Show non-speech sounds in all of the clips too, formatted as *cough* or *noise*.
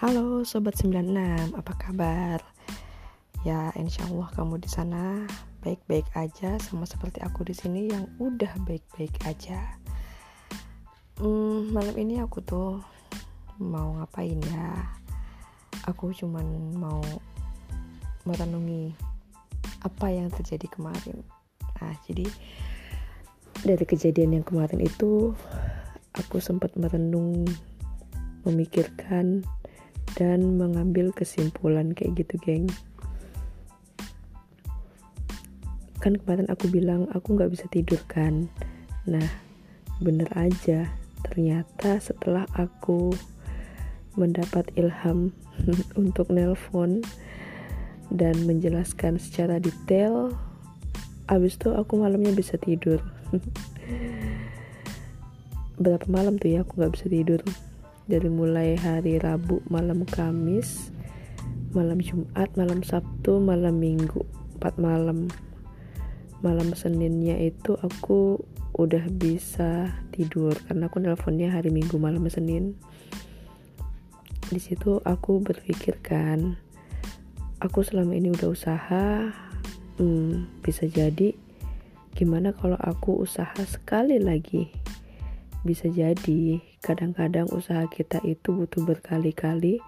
Halo Sobat 96, apa kabar? Ya insya Allah kamu di sana baik-baik aja sama seperti aku di sini yang udah baik-baik aja. Hmm, Malam ini aku tuh mau ngapain ya? Aku cuman mau merenungi apa yang terjadi kemarin. Nah jadi dari kejadian yang kemarin itu aku sempat merenung memikirkan dan mengambil kesimpulan kayak gitu geng. Kan kemarin aku bilang aku nggak bisa tidur kan. Nah bener aja. Ternyata setelah aku mendapat ilham *laughs* untuk nelpon dan menjelaskan secara detail abis itu aku malamnya bisa tidur. *laughs* Berapa malam tuh ya aku nggak bisa tidur dari mulai hari Rabu malam Kamis malam Jumat malam Sabtu malam Minggu empat malam. Malam Seninnya itu aku udah bisa tidur karena aku nelponnya hari Minggu malam Senin. Di situ aku berpikir kan aku selama ini udah usaha hmm, bisa jadi gimana kalau aku usaha sekali lagi? Bisa jadi kadang-kadang usaha kita itu butuh berkali-kali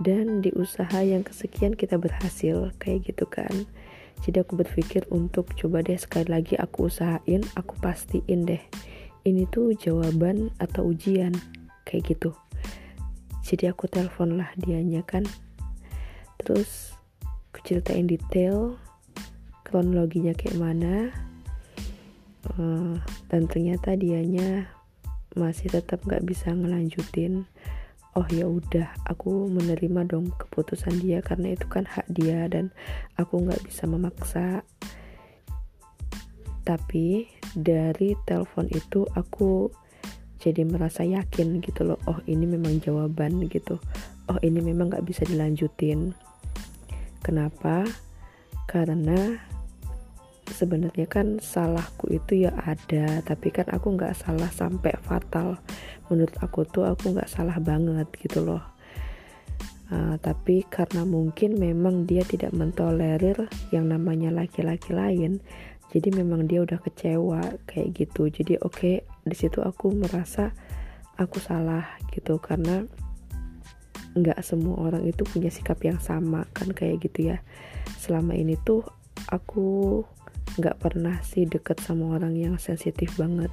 dan di usaha yang kesekian kita berhasil kayak gitu kan. Jadi aku berpikir untuk coba deh sekali lagi aku usahain aku pastiin deh. Ini tuh jawaban atau ujian kayak gitu. Jadi aku telepon lah dianya kan. Terus aku ceritain detail kronologinya kayak mana. Uh, dan ternyata dianya masih tetap nggak bisa ngelanjutin oh ya udah aku menerima dong keputusan dia karena itu kan hak dia dan aku nggak bisa memaksa. Tapi dari telepon itu aku jadi merasa yakin gitu loh oh ini memang jawaban gitu. Oh ini memang nggak bisa dilanjutin. Kenapa? Karena sebenarnya kan salahku itu ya ada tapi kan aku nggak salah sampai fatal. Menurut aku tuh aku nggak salah banget gitu loh. Uh, tapi karena mungkin memang dia tidak mentolerir yang namanya laki-laki lain jadi memang dia udah kecewa kayak gitu. Jadi oke okay, di situ aku merasa aku salah gitu karena nggak semua orang itu punya sikap yang sama kan kayak gitu ya. Selama ini tuh aku nggak pernah sih deket sama orang yang sensitif banget.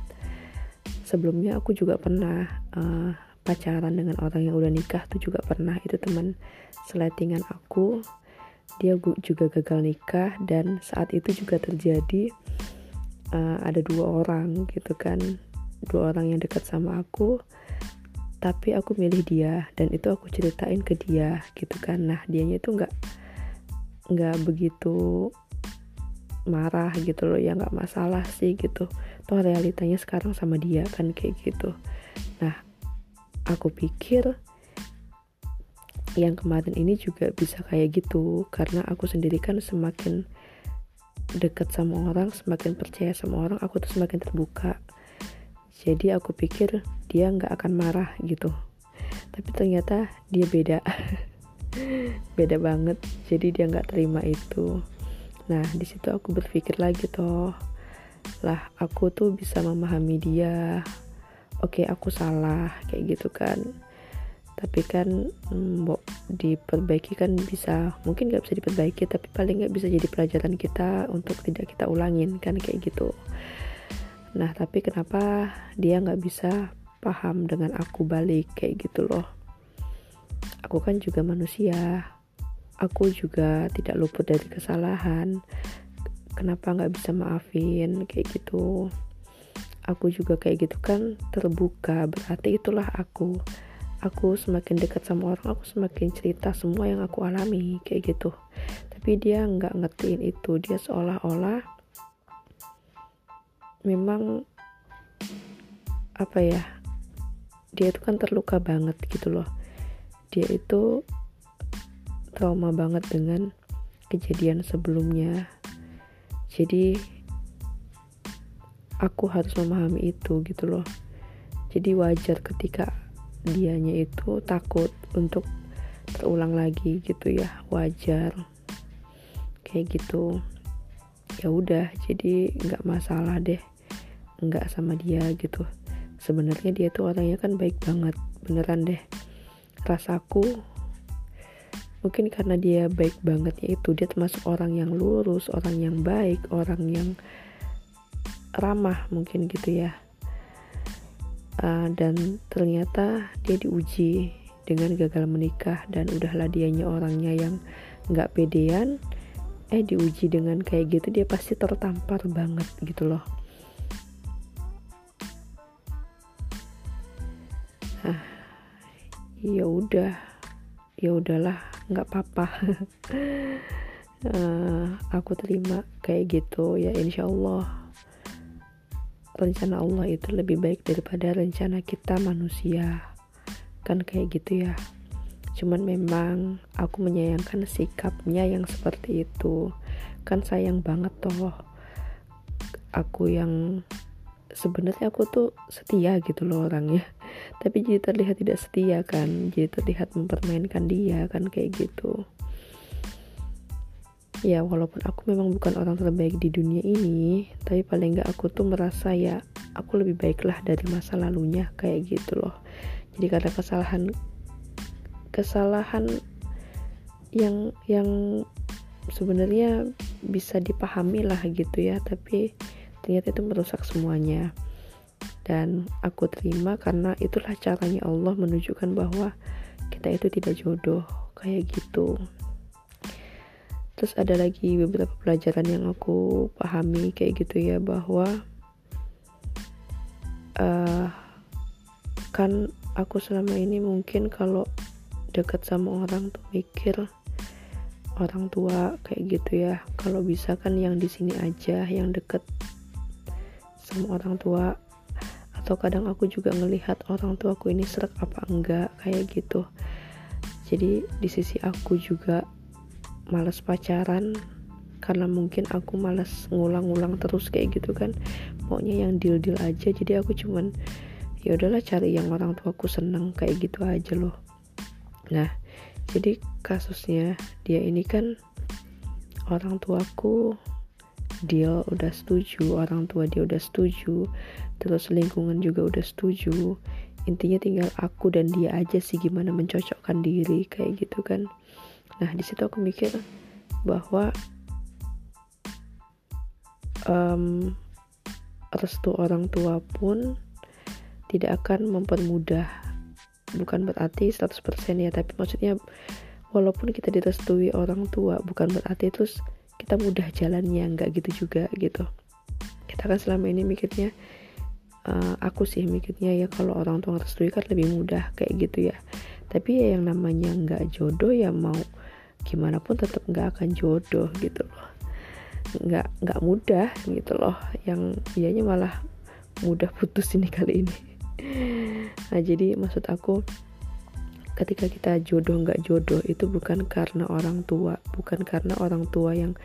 Sebelumnya aku juga pernah uh, pacaran dengan orang yang udah nikah tuh juga pernah. Itu teman seletingan aku. Dia juga gagal nikah dan saat itu juga terjadi uh, ada dua orang gitu kan. Dua orang yang dekat sama aku tapi aku milih dia dan itu aku ceritain ke dia gitu kan. Nah dianya itu nggak nggak begitu marah gitu loh ya nggak masalah sih gitu. Toh realitanya sekarang sama dia kan kayak gitu. Nah aku pikir yang kemarin ini juga bisa kayak gitu karena aku sendiri kan semakin dekat sama orang semakin percaya sama orang aku tuh semakin terbuka. Jadi aku pikir dia nggak akan marah gitu. Tapi ternyata dia beda. *laughs* Beda banget. Jadi dia nggak terima itu Nah, di situ aku berpikir lagi toh, lah aku tuh bisa memahami dia. Oke, aku salah kayak gitu kan. Tapi kan hmm, diperbaiki kan bisa, mungkin nggak bisa diperbaiki, tapi paling nggak bisa jadi pelajaran kita untuk tidak kita ulangin kan kayak gitu. Nah, tapi kenapa dia nggak bisa paham dengan aku balik kayak gitu loh? Aku kan juga manusia aku juga tidak luput dari kesalahan. Kenapa nggak bisa maafin? Kayak gitu. Aku juga kayak gitu kan terbuka. Berarti itulah aku. Aku semakin dekat sama orang aku semakin cerita semua yang aku alami. Kayak gitu. Tapi dia nggak ngertiin itu. Dia seolah-olah memang apa ya dia itu kan terluka banget gitu loh. Dia itu trauma banget dengan kejadian sebelumnya. Jadi aku harus memahami itu gitu loh. Jadi wajar ketika dianya itu takut untuk terulang lagi gitu ya. Wajar. Kayak gitu. Ya udah jadi nggak masalah deh. Nggak sama dia gitu. Sebenarnya dia tuh orangnya kan baik banget beneran deh. Rasaku mungkin karena dia baik banget ya itu dia termasuk orang yang lurus orang yang baik orang yang ramah mungkin gitu ya. Uh, dan ternyata dia diuji dengan gagal menikah dan udahlah dianya orangnya yang nggak pedean. Eh diuji dengan kayak gitu dia pasti tertampar banget gitu loh. Ah ya udah ya udahlah nggak apa-apa. Uh, *laughs* aku terima kayak gitu. Ya insya Allah rencana Allah itu lebih baik daripada rencana kita manusia. Kan kayak gitu ya. Cuman memang aku menyayangkan sikapnya yang seperti itu. Kan sayang banget toh aku yang sebenarnya aku tuh setia gitu loh orangnya. *laughs* Tapi jadi terlihat tidak setia kan jadi terlihat mempermainkan dia kan kayak gitu. Ya walaupun aku memang bukan orang terbaik di dunia ini tapi paling nggak aku tuh merasa ya aku lebih baiklah dari masa lalunya kayak gitu loh. Jadi karena kesalahan kesalahan yang yang sebenarnya bisa dipahami lah gitu ya tapi ternyata itu merusak semuanya. Dan aku terima karena itulah caranya Allah menunjukkan bahwa kita itu tidak jodoh kayak gitu. Terus ada lagi beberapa pelajaran yang aku pahami kayak gitu ya bahwa uh, kan aku selama ini mungkin kalau deket sama orang tuh mikir orang tua kayak gitu ya kalau bisa kan yang di sini aja yang deket sama orang tua. Atau kadang aku juga ngelihat orang tua aku ini serak apa enggak kayak gitu. Jadi di sisi aku juga males pacaran karena mungkin aku males ngulang-ngulang terus kayak gitu kan. Maunya yang deal-deal aja jadi aku cuman ya udahlah cari yang orang tuaku seneng kayak gitu aja loh. Nah jadi kasusnya dia ini kan orang tuaku dia udah setuju orang tua dia udah setuju terus lingkungan juga udah setuju. Intinya tinggal aku dan dia aja sih gimana mencocokkan diri kayak gitu kan. Nah di situ aku mikir bahwa um, restu orang tua pun tidak akan mempermudah. Bukan berarti 100% ya tapi maksudnya walaupun kita direstui orang tua bukan berarti terus kita mudah jalannya nggak gitu juga gitu. Kita kan selama ini mikirnya uh, aku sih mikirnya ya kalau orang tua ngerestui kan lebih mudah kayak gitu ya. Tapi ya yang namanya nggak jodoh ya mau gimana pun tetap nggak akan jodoh gitu loh. Nggak nggak mudah gitu loh. Yang dianya malah mudah putus ini kali ini. Nah jadi maksud aku ketika kita jodoh nggak jodoh itu bukan karena orang tua bukan karena orang tua yang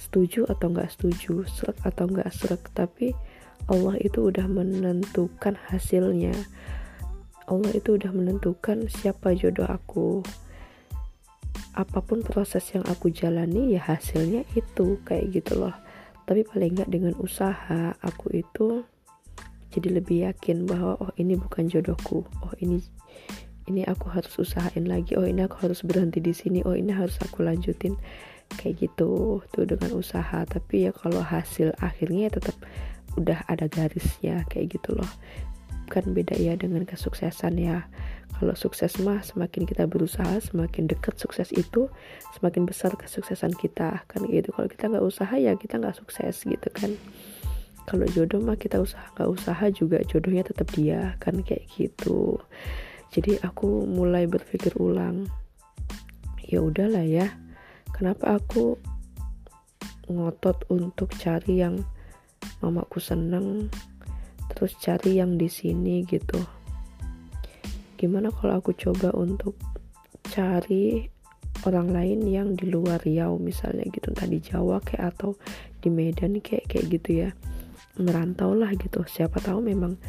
setuju atau nggak setuju serak atau nggak serak tapi Allah itu udah menentukan hasilnya. Allah itu udah menentukan siapa jodoh aku. Apa pun proses yang aku jalani ya hasilnya itu kayak gitu loh. Tapi paling nggak dengan usaha aku itu jadi lebih yakin bahwa oh ini bukan jodohku. Oh ini ini aku harus usahain lagi. Oh ini aku harus berhenti di sini. Oh ini harus aku lanjutin. Kayak gitu tuh dengan usaha. Tapi ya kalau hasil akhirnya ya tetap udah ada garisnya. Kayak gitu loh. Kan beda ya dengan kesuksesan ya. Kalau sukses mah semakin kita berusaha semakin dekat sukses itu semakin besar kesuksesan kita. Kan gitu. Kalau kita nggak usaha ya kita nggak sukses gitu kan. Kalau jodoh mah kita usaha nggak usaha juga jodohnya tetap dia. Kan kayak gitu jadi aku mulai berpikir ulang ya udahlah ya kenapa aku ngotot untuk cari yang mamaku seneng terus cari yang di sini gitu? Gimana kalau aku coba untuk cari orang lain yang di luar Riau misalnya gitu entah di Jawa kayak atau di Medan kayak kayak gitu ya. Merantau lah gitu. Siapa tahu memang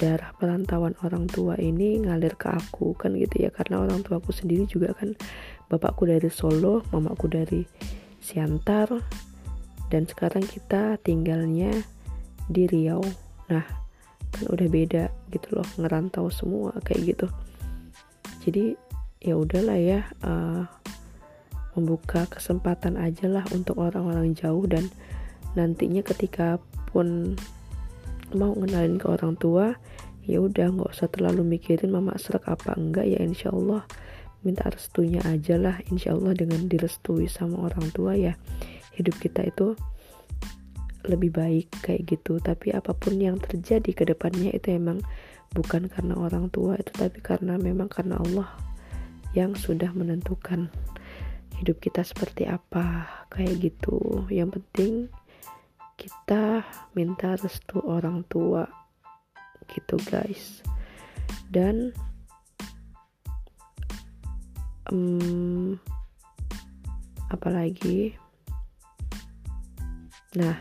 darah perantauan orang tua ini ngalir ke aku kan gitu ya. Karena orang tua aku sendiri juga kan bapakku dari Solo mamaku dari Siantar dan sekarang kita tinggalnya di Riau. Nah kan udah beda gitu loh ngerantau semua kayak gitu. Jadi ya udahlah ya uh, membuka kesempatan aja lah untuk orang-orang jauh. Dan nantinya ketika pun mau ngenalin ke orang tua ya udah nggak usah terlalu mikirin mama serak apa enggak ya insya Allah minta restunya aja lah insya Allah dengan direstui sama orang tua ya. Hidup kita itu lebih baik kayak gitu. Tapi apa pun yang terjadi ke depannya itu emang bukan karena orang tua itu tapi karena memang karena Allah yang sudah menentukan hidup kita seperti apa kayak gitu. Yang penting kita minta restu orang tua gitu guys. Dan um, apalagi nah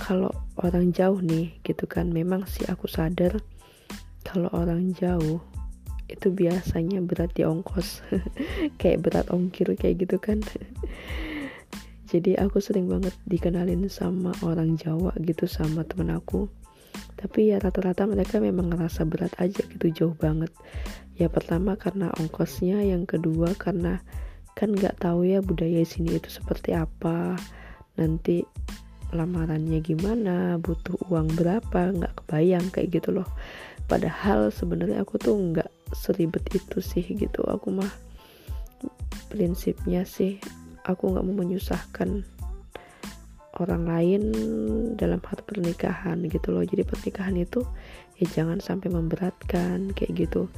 kalau orang jauh nih gitu kan memang sih aku sadar kalau orang jauh itu biasanya berat di ongkos. *laughs* Kayak berat ongkir kayak gitu kan. *laughs* Jadi aku sering banget dikenalin sama orang Jawa gitu sama temen aku tapi ya rata-rata mereka memang ngerasa berat aja gitu jauh banget. Ya pertama karena ongkosnya yang kedua karena kan nggak tahu ya budaya sini itu seperti apa. Nanti lamarannya gimana butuh uang berapa nggak kebayang kayak gitu loh. Padahal sebenarnya aku tuh nggak seribet itu sih gitu. Aku mah prinsipnya sih aku nggak mau menyusahkan orang lain dalam hal pernikahan gitu loh. Jadi pernikahan itu ya jangan sampai memberatkan kayak gitu.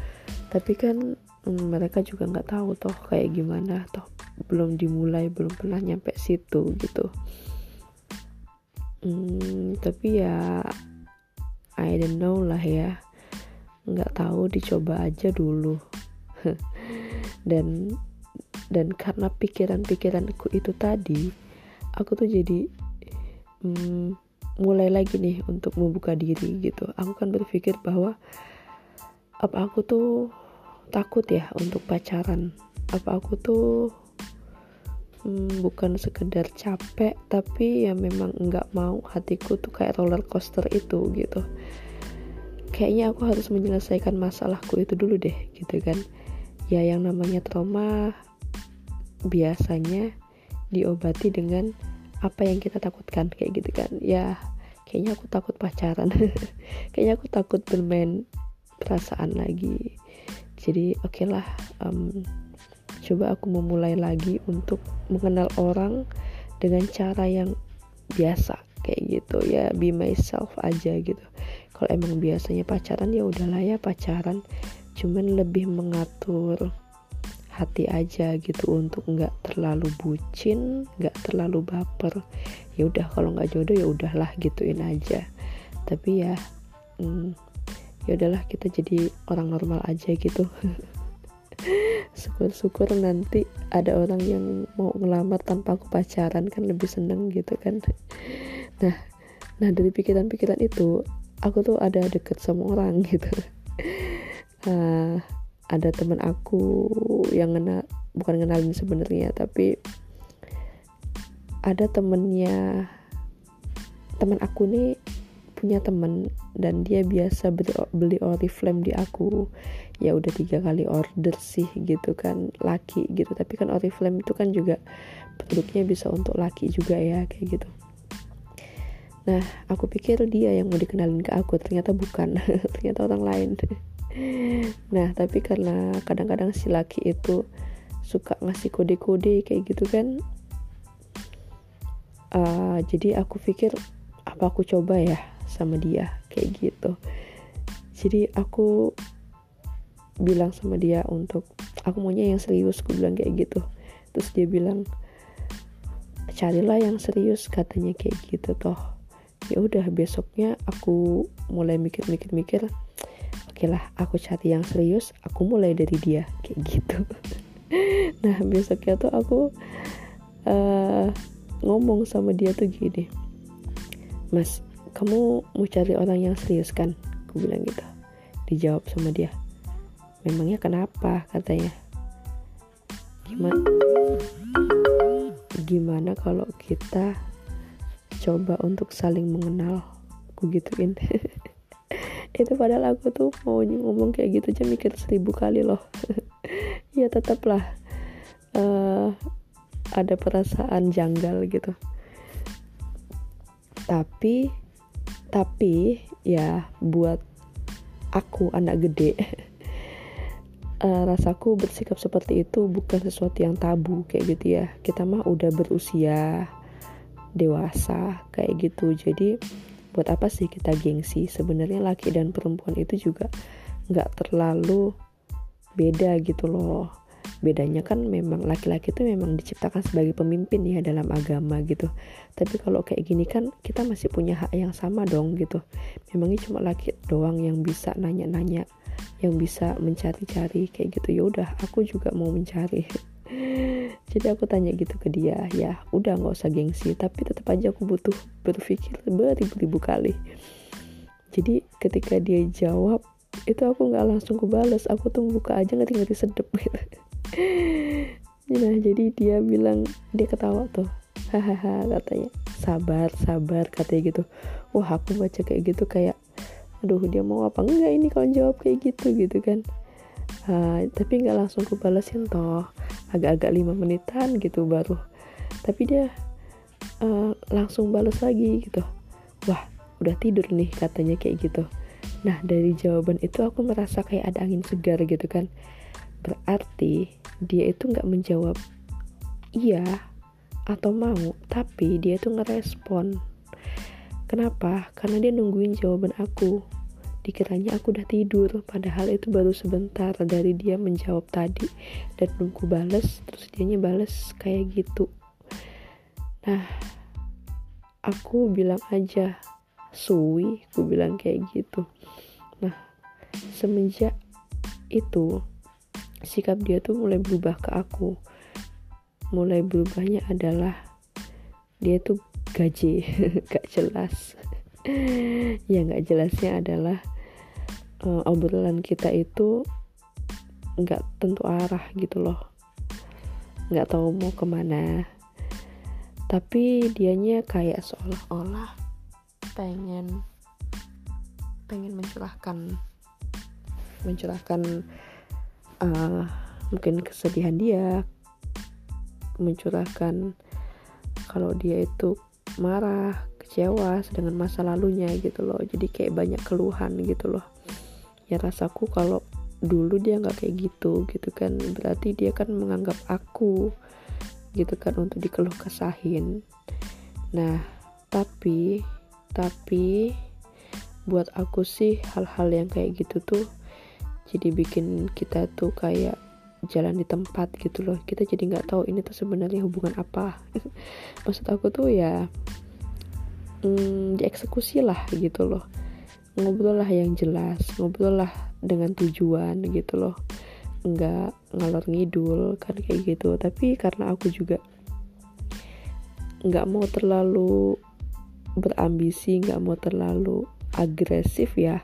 Tapi kan hmm, mereka juga nggak tahu toh kayak gimana toh. Belum dimulai belum pernah nyampe situ gitu. Hmm, tapi ya I don't know lah ya. Nggak tahu dicoba aja dulu. *laughs* Dan dan karena pikiran-pikiranku itu tadi aku tuh jadi hmm, mulai lagi nih untuk membuka diri gitu. Aku kan berpikir bahwa apa aku tuh takut ya untuk pacaran? Apa aku tuh hmm, bukan sekedar capek tapi ya memang nggak mau hatiku tuh kayak roller coaster itu gitu. Kayaknya aku harus menyelesaikan masalahku itu dulu deh gitu kan. Ya yang namanya trauma biasanya diobati dengan apa yang kita takutkan kayak gitu kan. Ya kayaknya aku takut pacaran. *laughs* Kayaknya aku takut bermain perasaan lagi. Jadi oke okay lah um, coba aku memulai lagi untuk mengenal orang dengan cara yang biasa kayak gitu. Ya be myself aja gitu. Kalau emang biasanya pacaran ya udahlah ya pacaran. Cuman lebih mengatur hati aja gitu untuk nggak terlalu bucin nggak terlalu baper. Ya udah kalau nggak jodoh ya udahlah gituin aja. Tapi ya hmm, ya udahlah kita jadi orang normal aja gitu. *laughs* Syukur-syukur nanti ada orang yang mau ngelamar tanpa aku pacaran kan lebih seneng gitu kan. Nah nah dari pikiran-pikiran itu aku tuh ada deket sama orang gitu. Uh, *laughs* ada teman aku yang kenal bukan kenalin sebenarnya tapi ada temennya teman aku nih punya temen dan dia biasa beli, beli oriflame di aku. Ya udah tiga kali order sih gitu kan laki gitu. Tapi kan oriflame itu kan juga produknya bisa untuk laki juga ya kayak gitu. Nah aku pikir dia yang mau dikenalin ke aku ternyata bukan *laughs* ternyata orang lain nah tapi karena kadang-kadang si laki itu suka ngasih kode-kode kayak gitu kan uh, jadi aku pikir apa aku coba ya sama dia? Kayak gitu. Jadi aku bilang sama dia untuk aku maunya yang serius aku bilang kayak gitu. Terus dia bilang carilah yang serius katanya kayak gitu toh. Ya udah besoknya aku mulai mikir-mikir-mikir oke lah aku cari yang serius aku mulai dari dia kayak gitu. *laughs* Nah besoknya tuh aku uh, ngomong sama dia tuh gini mas kamu mau cari orang yang serius kan? Aku bilang gitu. Dijawab sama dia memangnya kenapa? katanya. Gimana gimana kalau kita coba untuk saling mengenal? Aku gituin *laughs* itu padahal aku tuh mau ngomong kayak gitu aja mikir seribu kali loh. *laughs* Ya tetaplah uh, ada perasaan janggal gitu. Tapi tapi ya buat aku anak gede uh, *laughs* rasaku bersikap seperti itu bukan sesuatu yang tabu kayak gitu ya. Kita mah udah berusia dewasa kayak gitu. Jadi buat apa sih kita gengsi? Sebenarnya laki dan perempuan itu juga nggak terlalu beda gitu loh. Bedanya kan memang laki-laki itu memang diciptakan sebagai pemimpin ya dalam agama gitu. Tapi kalau kayak gini kan kita masih punya hak yang sama dong gitu. Memangnya cuma laki doang yang bisa nanya-nanya yang bisa mencari-cari kayak gitu? Ya udah aku juga mau mencari *laughs* jadi aku tanya gitu ke dia ya udah nggak usah gengsi tapi tetap aja aku butuh berpikir beribu-ribu kali. Jadi ketika dia jawab itu aku nggak langsung kebales aku tuh buka aja ngeri-ngeri sedep gitu. *laughs* Nah jadi dia bilang dia ketawa tuh. Hahaha katanya. Sabar sabar katanya gitu. Wah aku baca kayak gitu kayak aduh dia mau apa enggak ini kalau jawab kayak gitu gitu kan uh, tapi nggak langsung aku balesin toh. Agak-agak lima menitan gitu baru. Tapi dia uh, langsung balas lagi gitu. Wah udah tidur nih katanya kayak gitu. Nah dari jawaban itu aku merasa kayak ada angin segar gitu kan. Berarti dia itu nggak menjawab iya atau mau tapi dia tuh ngerespon. Kenapa? Karena dia nungguin jawaban aku dikiranya aku udah tidur padahal itu baru sebentar dari dia menjawab tadi. Dan nunggu bales terus dianya bales kayak gitu. Nah aku bilang aja suwi aku bilang kayak gitu. Nah semenjak itu sikap dia tuh mulai berubah ke aku. Mulai berubahnya adalah dia tuh gaji *laughs* gak jelas *laughs* ya gak jelasnya adalah uh, obrolan kita itu nggak tentu arah gitu loh. Nggak tahu mau ke mana. Tapi dianya kayak seolah-olah pengen pengen mencurahkan mencurahkan uh, mungkin kesedihan dia mencurahkan kalau dia itu marah kecewa dengan masa lalunya gitu loh. Jadi kayak banyak keluhan gitu loh. Ya rasaku kalau dulu dia nggak kayak gitu gitu kan. Berarti dia kan menganggap aku gitu kan untuk dikeluh kesahin. Nah tapi tapi buat aku sih hal-hal yang kayak gitu tuh jadi bikin kita tuh kayak jalan di tempat gitu loh. Kita jadi nggak tahu ini tuh sebenarnya hubungan apa. *laughs* Maksud aku tuh ya hmm, dieksekusi lah gitu loh. Ngobrol lah yang jelas ngobrol lah dengan tujuan gitu loh. Nggak ngalor ngidul kan kayak gitu. Tapi karena aku juga nggak mau terlalu berambisi nggak mau terlalu agresif ya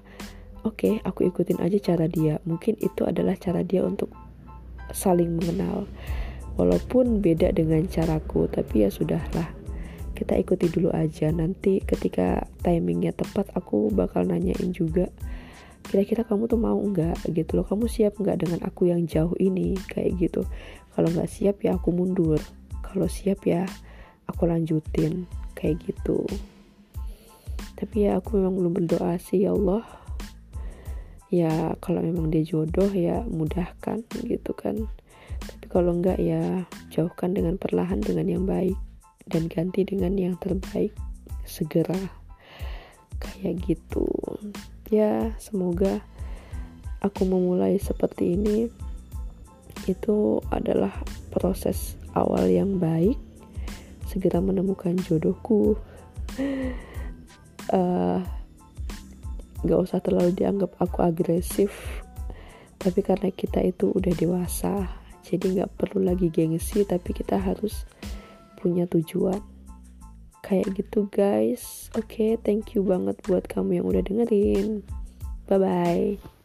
oke okay, aku ikutin aja cara dia. Mungkin itu adalah cara dia untuk saling mengenal. Walaupun beda dengan caraku tapi ya sudahlah. Kita ikuti dulu aja. Nanti ketika timingnya tepat aku bakal nanyain juga kira-kira kamu tuh mau nggak? Gitu loh. Kamu siap nggak dengan aku yang jauh ini? Kayak gitu. Kalau nggak siap ya aku mundur. Kalau siap ya aku lanjutin. Kayak gitu. Tapi ya aku memang belum berdoa sih ya Allah ya kalau memang dia jodoh ya mudahkan gitu kan. Tapi kalau enggak ya jauhkan dengan perlahan dengan yang baik dan ganti dengan yang terbaik segera. Kayak gitu. Ya semoga aku memulai seperti ini itu adalah proses awal yang baik. Segera menemukan jodohku. Uh, *laughs* gak usah terlalu dianggap aku agresif. Tapi karena kita itu udah dewasa jadi gak perlu lagi gengsi tapi kita harus punya tujuan. Kayak gitu guys. Oke okay, thank you banget buat kamu yang udah dengerin. Bye bye